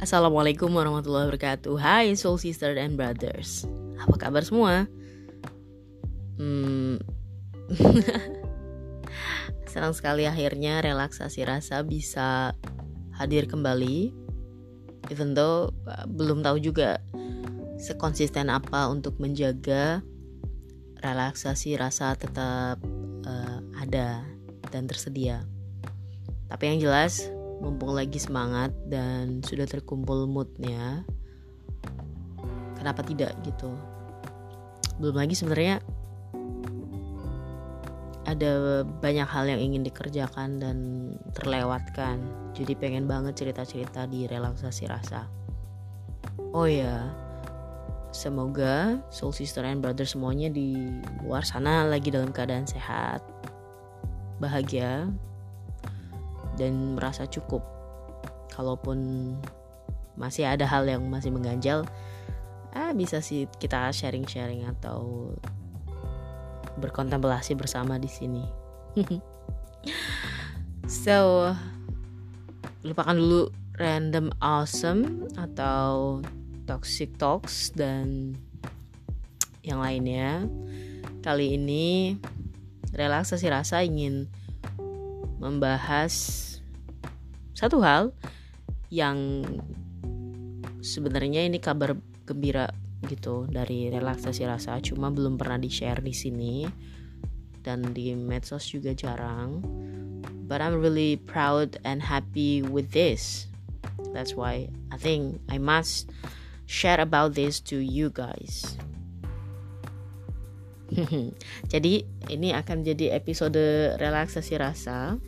Assalamualaikum warahmatullahi wabarakatuh. Hai soul sister and brothers. Apa kabar semua? Hmm, Senang sekali akhirnya relaksasi rasa bisa hadir kembali. Even though uh, belum tahu juga sekonsisten apa untuk menjaga relaksasi rasa tetap uh, ada dan tersedia. Tapi yang jelas mumpung lagi semangat dan sudah terkumpul moodnya kenapa tidak gitu? Belum lagi sebenarnya ada banyak hal yang ingin dikerjakan dan terlewatkan. Jadi pengen banget cerita-cerita di relaksasi rasa. Oh ya semoga soul sister and brother semuanya di luar sana lagi dalam keadaan sehat bahagia dan merasa cukup. Kalaupun masih ada hal yang masih mengganjal, ah bisa sih kita sharing-sharing atau berkontemplasi bersama di sini. so, lupakan dulu random awesome atau toxic talks dan yang lainnya. Kali ini relaksasi rasa ingin membahas satu hal yang sebenarnya ini kabar gembira gitu dari relaksasi rasa cuma belum pernah di share di sini dan di medsos juga jarang. But I'm really proud and happy with this. That's why I think I must share about this to you guys. Jadi ini akan jadi episode relaksasi rasa.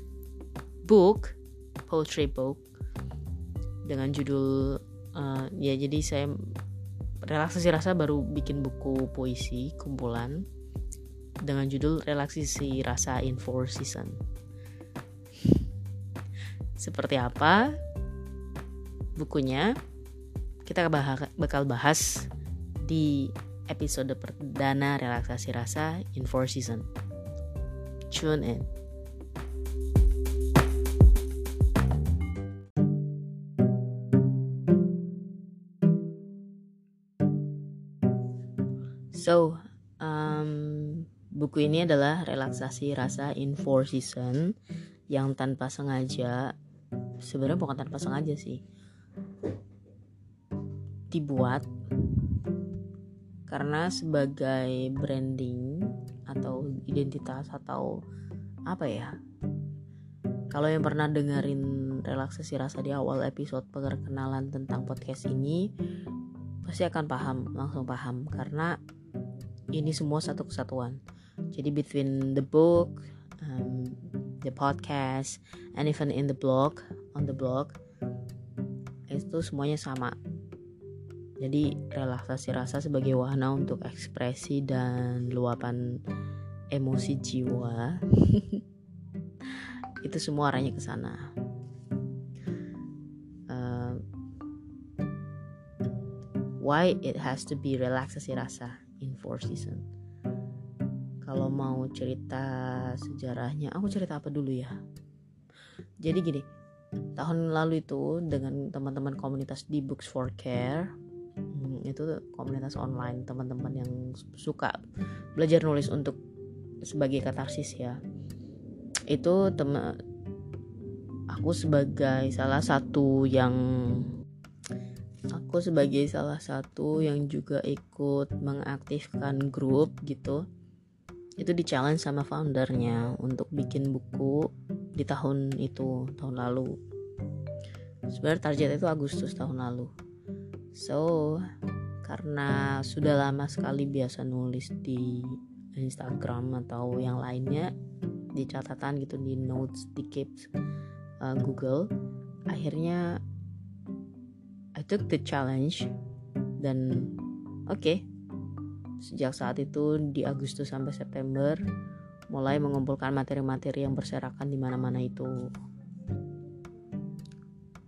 Book poetry book dengan judul uh, ya jadi saya relaksasi rasa baru bikin buku puisi kumpulan dengan judul relaksasi rasa in four season. Seperti apa bukunya? Kita bakal bahas di episode perdana relaksasi rasa in four season. Tune in So, um, buku ini adalah relaksasi rasa in four season yang tanpa sengaja, sebenarnya bukan tanpa sengaja sih, dibuat karena sebagai branding atau identitas atau apa ya kalau yang pernah dengerin relaksasi rasa di awal episode perkenalan tentang podcast ini pasti akan paham langsung paham. Karena ini semua satu kesatuan. Jadi between the book um, the podcast and even in the blog on the blog itu semuanya sama. Jadi relaksasi rasa sebagai wahana untuk ekspresi dan luapan emosi jiwa itu semua arahnya ke sana. Uh, why it has to be relaksasi rasa four season. Kalau mau cerita sejarahnya aku cerita apa dulu ya? Jadi gini tahun lalu itu dengan teman-teman komunitas di Books for Care hmm, itu komunitas online teman-teman yang suka belajar nulis untuk sebagai katarsis ya. Itu teman aku sebagai salah satu yang aku sebagai salah satu yang juga ikut mengaktifkan grup gitu itu di challenge sama foundernya untuk bikin buku di tahun itu tahun lalu. Sebenarnya target itu Agustus tahun lalu. So karena sudah lama sekali biasa nulis di Instagram atau yang lainnya di catatan gitu di notes di keep uh, Google akhirnya took the challenge dan oke okay, sejak saat itu di Agustus sampai September mulai mengumpulkan materi-materi yang berserakan di mana-mana itu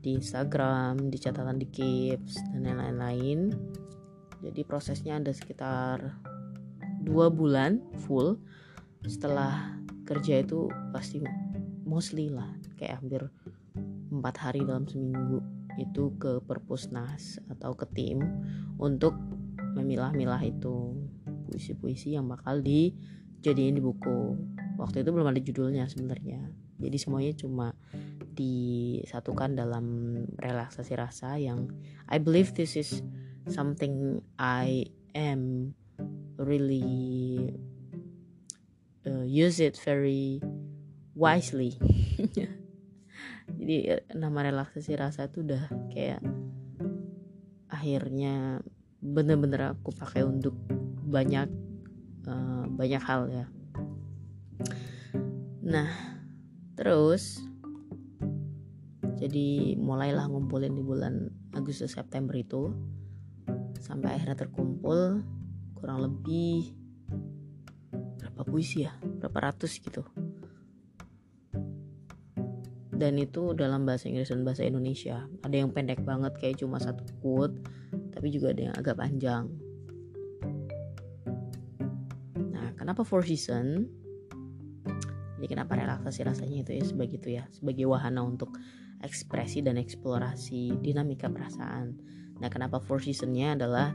di Instagram, di catatan di Keeps dan lain-lain. Jadi prosesnya ada sekitar dua bulan full. Setelah kerja itu pasti mostly lah kayak hampir empat hari dalam seminggu itu ke perpusnas atau ke tim untuk memilah-milah itu puisi-puisi yang bakal dijadiin di buku. Waktu itu belum ada judulnya sebenarnya. Jadi semuanya cuma disatukan dalam relaksasi rasa yang I believe this is something I am really uh, use it very wisely jadi nama relaksasi rasa itu udah kayak akhirnya bener-bener aku pakai untuk banyak uh, banyak hal ya. Nah terus jadi mulailah ngumpulin di bulan Agustus September itu sampai akhirnya terkumpul kurang lebih berapa puisi ya? Berapa ratus gitu dan itu dalam bahasa Inggris dan bahasa Indonesia. Ada yang pendek banget kayak cuma satu quote tapi juga ada yang agak panjang. Nah kenapa four season jadi kenapa relaksasi rasanya itu ya sebagitu ya sebagai wahana untuk ekspresi dan eksplorasi dinamika perasaan. Nah kenapa four seasonnya adalah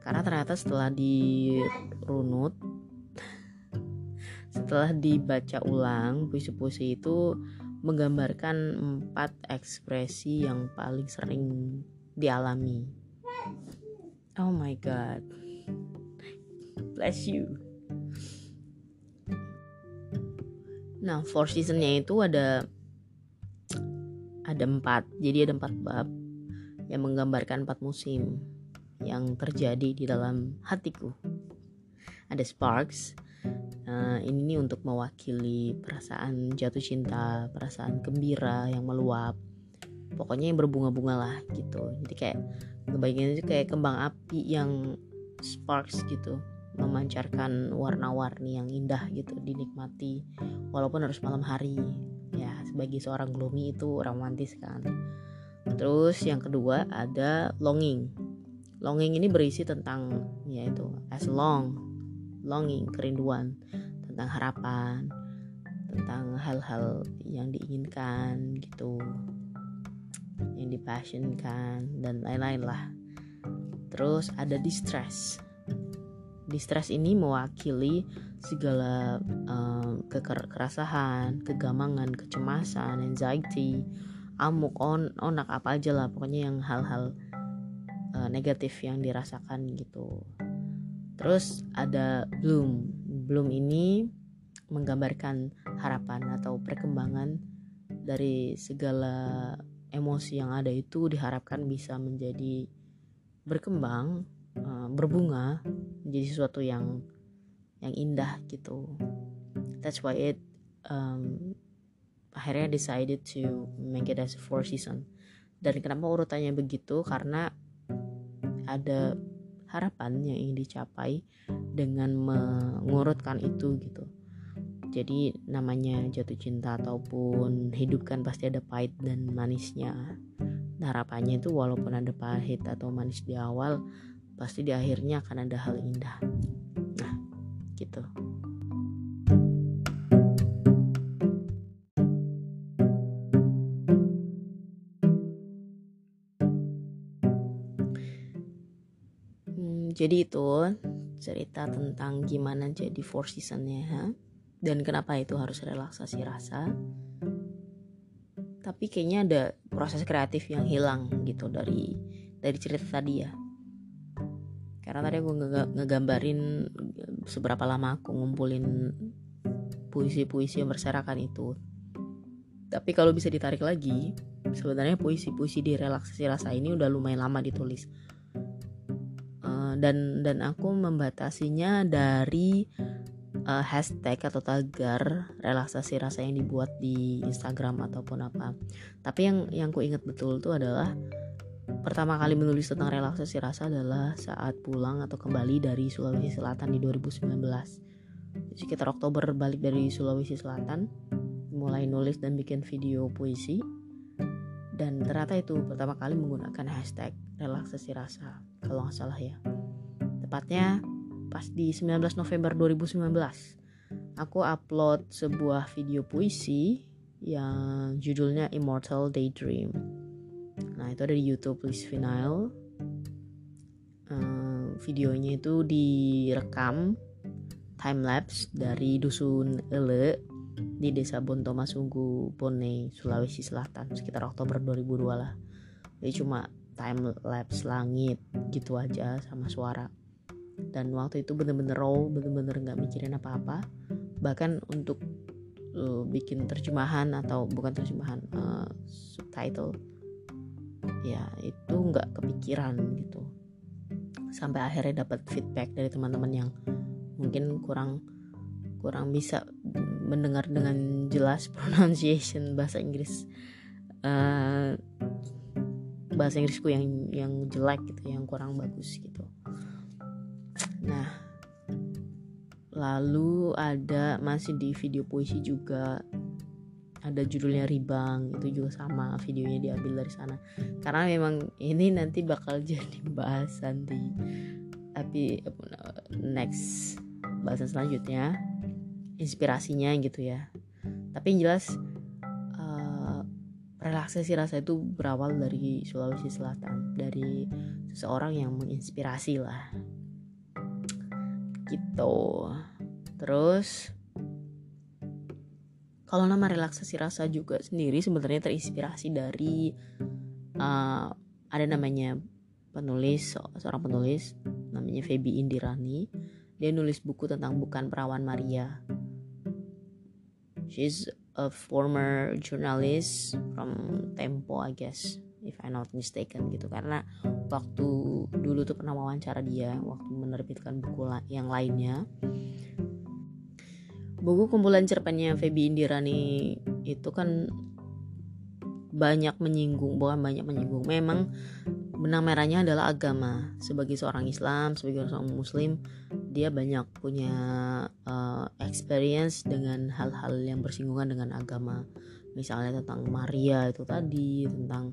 karena ternyata setelah dirunut setelah dibaca ulang puisi-puisi itu menggambarkan empat ekspresi yang paling sering dialami. Oh my god. Bless you. Nah, four seasonnya itu ada ada empat, jadi ada empat bab yang menggambarkan empat musim yang terjadi di dalam hatiku. Ada Sparks, uh, ini nih untuk mewakili perasaan jatuh cinta, perasaan gembira yang meluap. Pokoknya yang berbunga-bunga lah gitu. Jadi kayak ngebayangin itu kayak kembang api yang sparks gitu. Memancarkan warna-warni yang indah gitu dinikmati. Walaupun harus malam hari. Ya sebagai seorang gloomy itu romantis kan. Terus yang kedua ada longing. Longing ini berisi tentang yaitu as long longing kerinduan tentang harapan tentang hal-hal yang diinginkan gitu yang dipassionkan dan lain-lain lah terus ada distress Distress ini mewakili segala uh, kekerasahan, kegamangan, kecemasan, anxiety, amuk, on, onak apa aja lah pokoknya yang hal-hal uh, negatif yang dirasakan gitu. Terus ada bloom. Bloom ini menggambarkan harapan atau perkembangan dari segala emosi yang ada itu diharapkan bisa menjadi berkembang uh, berbunga menjadi sesuatu yang yang indah gitu. That's why it um, akhirnya decided to make it as a four season. Dan kenapa urutannya begitu? Karena ada harapan yang ingin dicapai dengan mengurutkan itu gitu. Jadi namanya jatuh cinta ataupun hidup kan pasti ada pahit dan manisnya. Harapannya itu walaupun ada pahit atau manis di awal pasti di akhirnya akan ada hal indah. Nah gitu jadi itu cerita tentang gimana jadi four seasonnya ha? dan kenapa itu harus relaksasi rasa. Tapi kayaknya ada proses kreatif yang hilang gitu dari dari cerita tadi ya. Karena tadi aku ngegambarin seberapa lama aku ngumpulin puisi-puisi yang berserakan itu. Tapi kalau bisa ditarik lagi sebenarnya puisi-puisi di relaksasi rasa ini udah lumayan lama ditulis dan dan aku membatasinya dari uh, hashtag atau tagar relaksasi rasa yang dibuat di Instagram ataupun apa. Tapi yang yang ku ingat betul tuh adalah pertama kali menulis tentang relaksasi rasa adalah saat pulang atau kembali dari Sulawesi Selatan di 2019 sekitar Oktober balik dari Sulawesi Selatan mulai nulis dan bikin video puisi. Dan ternyata itu pertama kali menggunakan hashtag relaksasi rasa kalau nggak salah ya tepatnya pas di 19 November 2019 aku upload sebuah video puisi yang judulnya Immortal Daydream. Nah itu ada di YouTube Liz Vinyl. Uh, videonya itu direkam time lapse dari dusun Ele di desa Bontomasunggu Bone Sulawesi Selatan sekitar Oktober 2002 lah. Jadi cuma time lapse langit gitu aja sama suara dan waktu itu bener-bener raw bener-bener nggak mikirin apa-apa. Bahkan untuk uh, bikin terjemahan atau bukan terjemahan uh, subtitle ya itu nggak kepikiran gitu. Sampai akhirnya dapat feedback dari teman-teman yang mungkin kurang kurang bisa mendengar dengan jelas pronunciation bahasa Inggris uh, bahasa Inggrisku yang yang jelek gitu yang kurang bagus gitu nah lalu ada masih di video puisi juga. Ada judulnya Ribang itu juga sama videonya diambil dari sana. Karena memang ini nanti bakal jadi bahasan di tapi next bahasan selanjutnya. Inspirasinya gitu ya. Tapi yang jelas uh, relaksasi rasa itu berawal dari Sulawesi Selatan dari seseorang yang menginspirasi lah gitu. Terus kalau nama relaksasi rasa juga sendiri sebenarnya terinspirasi dari uh, ada namanya penulis seorang penulis namanya Feby Indirani. Dia nulis buku tentang bukan perawan Maria. She's a former journalist from Tempo I guess I'm not mistaken gitu. Karena waktu dulu tuh pernah wawancara dia waktu menerbitkan buku yang lainnya. Buku kumpulan cerpennya Feby Indirani itu kan banyak menyinggung bukan banyak menyinggung memang benang merahnya adalah agama. Sebagai seorang Islam sebagai seorang Muslim dia banyak punya uh, experience dengan hal-hal yang bersinggungan dengan agama. Misalnya tentang Maria itu tadi tentang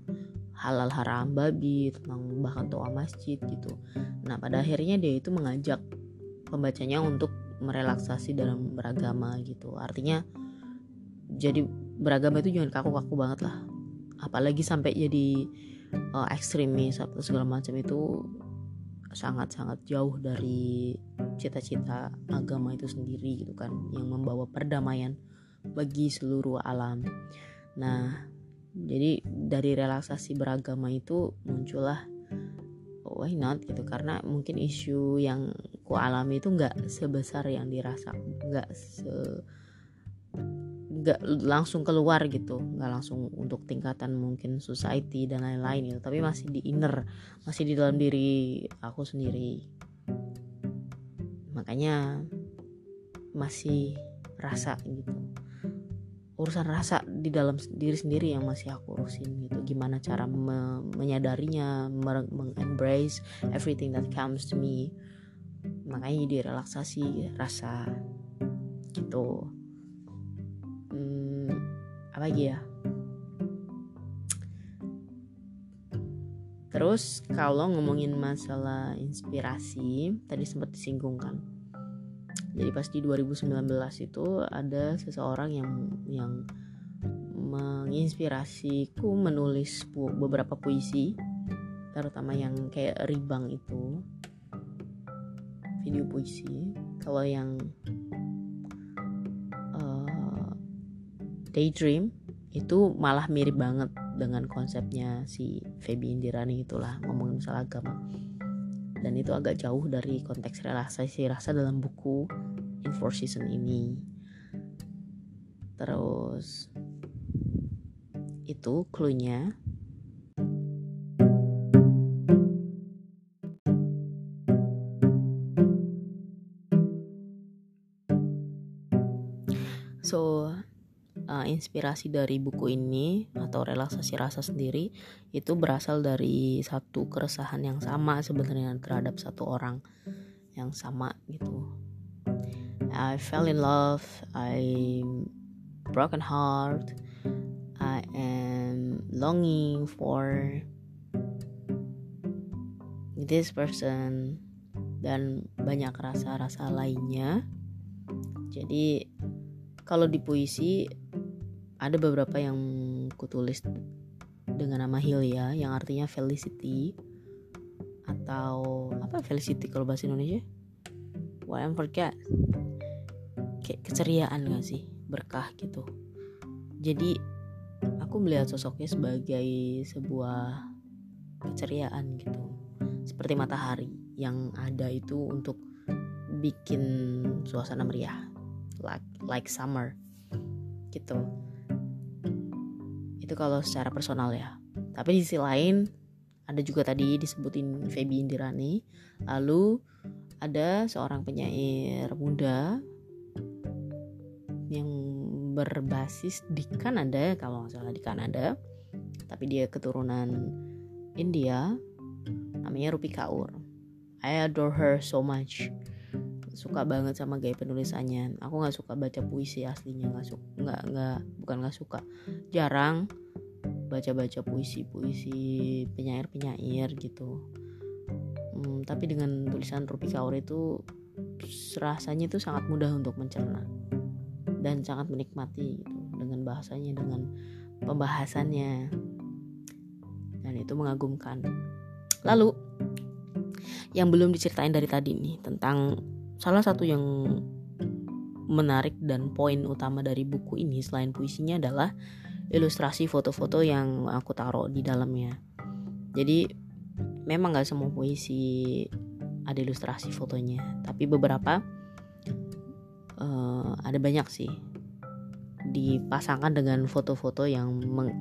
halal haram babi tentang bahkan doa masjid gitu. Nah pada akhirnya dia itu mengajak pembacanya untuk merelaksasi dalam beragama gitu. Artinya jadi beragama itu jangan kaku-kaku banget lah. Apalagi sampai jadi uh, ekstremis atau segala macam itu sangat-sangat jauh dari cita-cita agama itu sendiri gitu kan yang membawa perdamaian bagi seluruh alam. Nah, jadi dari relaksasi beragama itu muncullah why not gitu. Karena mungkin isu yang ku alami itu nggak sebesar yang dirasa nggak se nggak langsung keluar gitu. Nggak langsung untuk tingkatan mungkin society dan lain-lain gitu. Tapi masih di inner masih di dalam diri aku sendiri. Makanya masih rasa gitu urusan rasa di dalam diri sendiri yang masih aku urusin gitu. Gimana cara me menyadarinya mengembrace everything that comes to me. Makanya di relaksasi rasa gitu. Apa lagi ya? Terus kalau ngomongin masalah inspirasi tadi sempat disinggung kan jadi pas di 2019 itu ada seseorang yang yang menginspirasiku menulis pu beberapa puisi terutama yang kayak ribang itu. Video puisi. Kalau yang Daydream itu malah mirip banget dengan konsepnya si Feby Indirani itulah ngomongin masalah agama dan itu agak jauh dari konteks relaksasi rasa dalam buku In Four Season ini. Terus itu clue-nya uh, inspirasi dari buku ini atau relaksasi rasa sendiri itu berasal dari satu keresahan yang sama sebenarnya terhadap satu orang yang sama gitu. I fell in love, I broken heart, I am longing for this person dan banyak rasa-rasa lainnya. Jadi kalau di puisi ada beberapa yang kutulis dengan nama Hilya yang artinya felicity atau apa? Felicity kalau bahasa Indonesia? Why I'm forget kayak keceriaan gak sih? Berkah gitu. Jadi aku melihat sosoknya sebagai sebuah keceriaan gitu. Seperti matahari yang ada itu untuk bikin suasana meriah like like summer gitu itu kalau secara personal ya. Tapi di sisi lain ada juga tadi disebutin Feby Indirani. Lalu ada seorang penyair muda yang berbasis di Kanada kalau nggak salah di Kanada. Tapi dia keturunan India namanya Rupi Kaur. I adore her so much suka banget sama gaya penulisannya. Aku nggak suka baca puisi aslinya nggak suka nggak nggak bukan nggak suka. Jarang baca baca puisi puisi penyair penyair gitu. Hmm, tapi dengan tulisan Rupi Kaur itu rasanya itu sangat mudah untuk mencerna dan sangat menikmati gitu dengan bahasanya dengan pembahasannya. Dan itu mengagumkan. Lalu yang belum diceritain dari tadi nih tentang salah satu yang menarik dan poin utama dari buku ini selain puisinya adalah ilustrasi foto-foto yang aku taruh di dalamnya. Jadi memang gak semua puisi ada ilustrasi fotonya, tapi beberapa uh, ada banyak sih dipasangkan dengan foto-foto yang meng,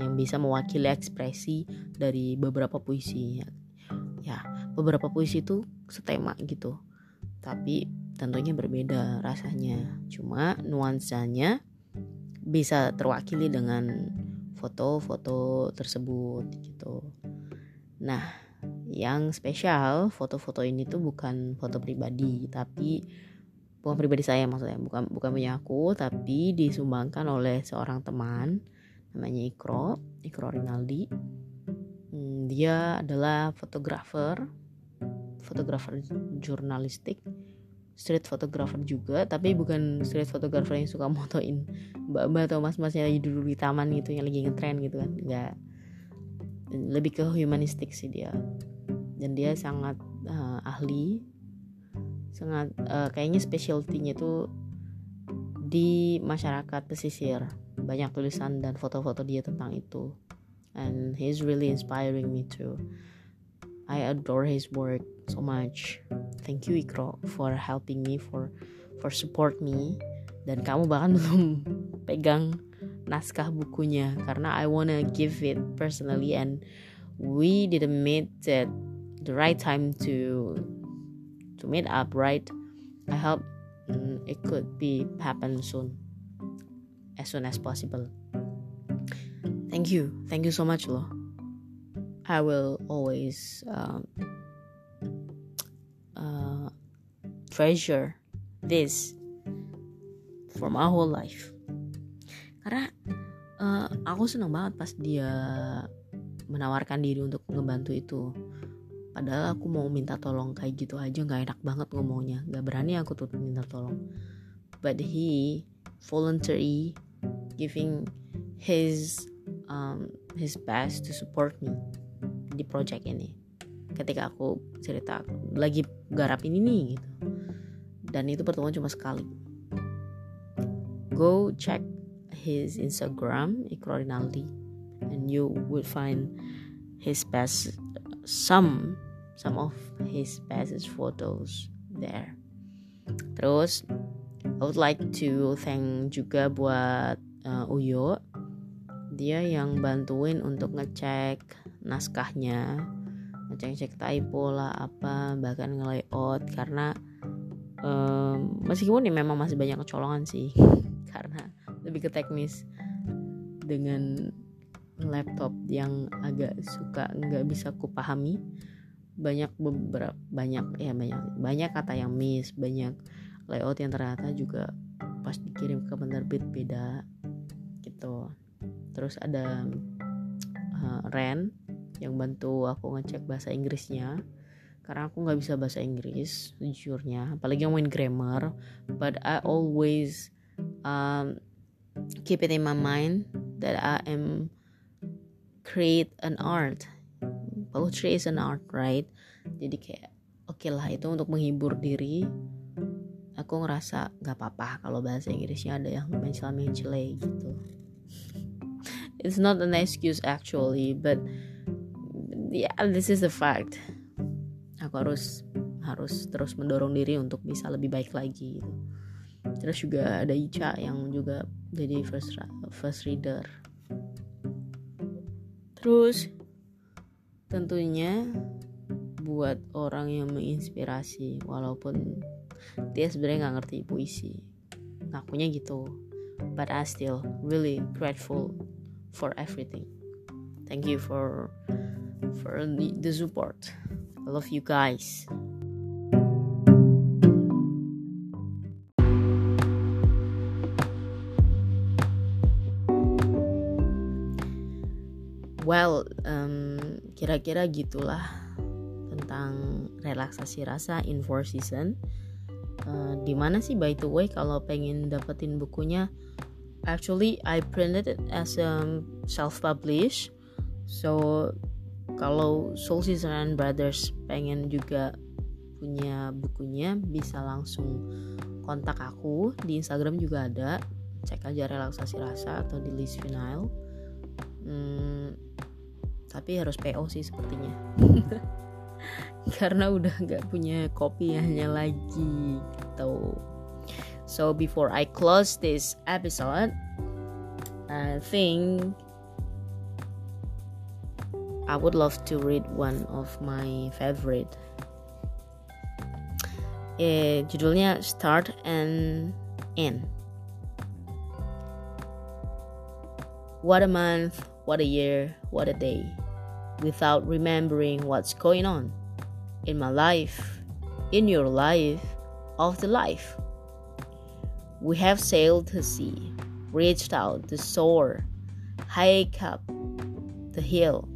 yang bisa mewakili ekspresi dari beberapa puisi. Ya, beberapa puisi itu setema gitu tapi tentunya berbeda rasanya. Cuma nuansanya bisa terwakili dengan foto-foto tersebut gitu. Nah yang spesial foto-foto ini tuh bukan foto pribadi tapi bukan pribadi saya maksudnya bukan bukan punya aku tapi disumbangkan oleh seorang teman namanya Ikro Ikro Rinaldi. Hmm, dia adalah fotografer fotografer jurnalistik street photographer juga tapi bukan street photographer yang suka motoin mbak-mbak atau mas-masnya lagi duduk di taman gitu yang lagi ngetren gitu kan. Enggak lebih ke humanistik sih dia. Dan dia sangat uh, ahli. Sangat uh, kayaknya specialty-nya itu di masyarakat pesisir. Banyak tulisan dan foto-foto dia tentang itu. And he's really inspiring me too I adore his work so much. Thank you Ikro for helping me for for support me. Dan kamu bahkan belum pegang naskah bukunya karena I wanna give it personally and we didn't meet at the right time to to meet up right? I hope mm, it could be happen soon as soon as possible. Thank you. Thank you so much loh I will always um, uh, treasure this for my whole life. Karena uh, aku senang banget pas dia menawarkan diri untuk ngebantu itu. Padahal aku mau minta tolong kayak gitu aja nggak enak banget ngomongnya, nggak berani aku tuh minta tolong. But he voluntary giving his um, his best to support me di project ini. Ketika aku cerita lagi garap ini nih gitu. Dan itu pertemuan cuma sekali. Go check his Instagram Ikro Rinaldi and you will find his best some some of his best photos there. Terus I would like to thank juga buat uh, Uyo. Dia yang bantuin untuk ngecek naskahnya ngecek-cek typo lah apa bahkan nge-layout karena um, meskipun ya memang masih banyak kecolongan sih karena lebih ke teknis dengan laptop yang agak suka nggak bisa kupahami banyak beberapa banyak ya banyak banyak kata yang miss banyak layout yang ternyata juga pas dikirim ke penerbit beda gitu. Terus ada uh, Ren yang bantu aku ngecek bahasa Inggrisnya. Karena aku nggak bisa bahasa Inggris jujurnya apalagi ngomongin grammar. But I always um, keep it in my mind that I am create an art. Poetry is an art right? Jadi kayak oke okay lah itu untuk menghibur diri. Aku ngerasa gak apa-apa kalau bahasa Inggrisnya ada yang mencela-mencela gitu. It's not an excuse actually but yeah this is a fact. Aku harus harus terus mendorong diri untuk bisa lebih baik lagi gitu. terus juga ada Ica yang juga jadi first first reader. Terus tentunya buat orang yang menginspirasi walaupun dia sebenarnya nggak ngerti puisi ngakunya gitu. But I still really grateful for everything. Thank you for for the, support. I love you guys. Well um, kira-kira gitulah tentang relaksasi rasa in four season. Uh, di mana sih by the way kalau pengen dapetin bukunya? Actually I printed it as a self publish so kalau Soul Season and Brothers pengen juga punya bukunya bisa langsung kontak aku. Di Instagram juga ada. Cek aja relaksasi rasa atau di list vinyl. Hmm, tapi harus PO sih sepertinya. Karena udah nggak punya kopiannya lagi gitu. So before I close this episode I think I would love to read one of my favorite. Eh, judulnya Start and End What a month, what a year, what a day, without remembering what's going on in my life, in your life, of the life. We have sailed the sea, reached out the shore, hiked up the hill,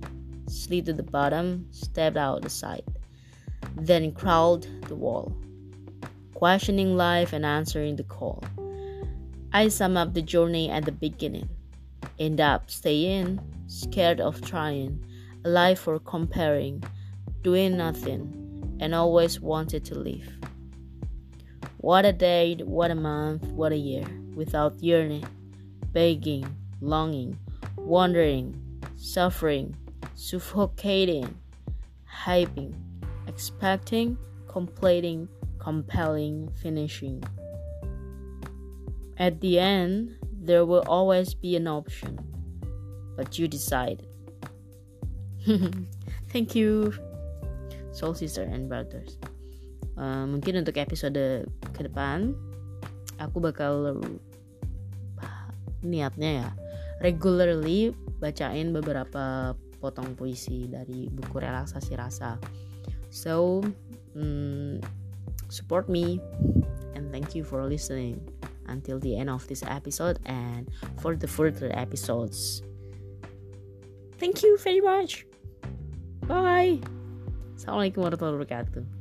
slid to the bottom, stepped out the side, then crawled the wall, questioning life and answering the call. I sum up the journey at the beginning end up staying, scared of trying, alive for comparing, doing nothing, and always wanted to leave. What a day, what a month, what a year, without yearning, begging, longing, wondering, suffering, suffocating, hyping, expecting, completing, compelling, finishing. At the end, there will always be an option, but you decide. Thank you, soul sister and brothers. Uh, mungkin untuk episode ke depan, aku bakal niatnya ya regularly bacain beberapa potong puisi dari buku relaksasi rasa. So, um, support me and thank you for listening until the end of this episode and for the further episodes. Thank you very much. Bye. Assalamualaikum warahmatullahi wabarakatuh.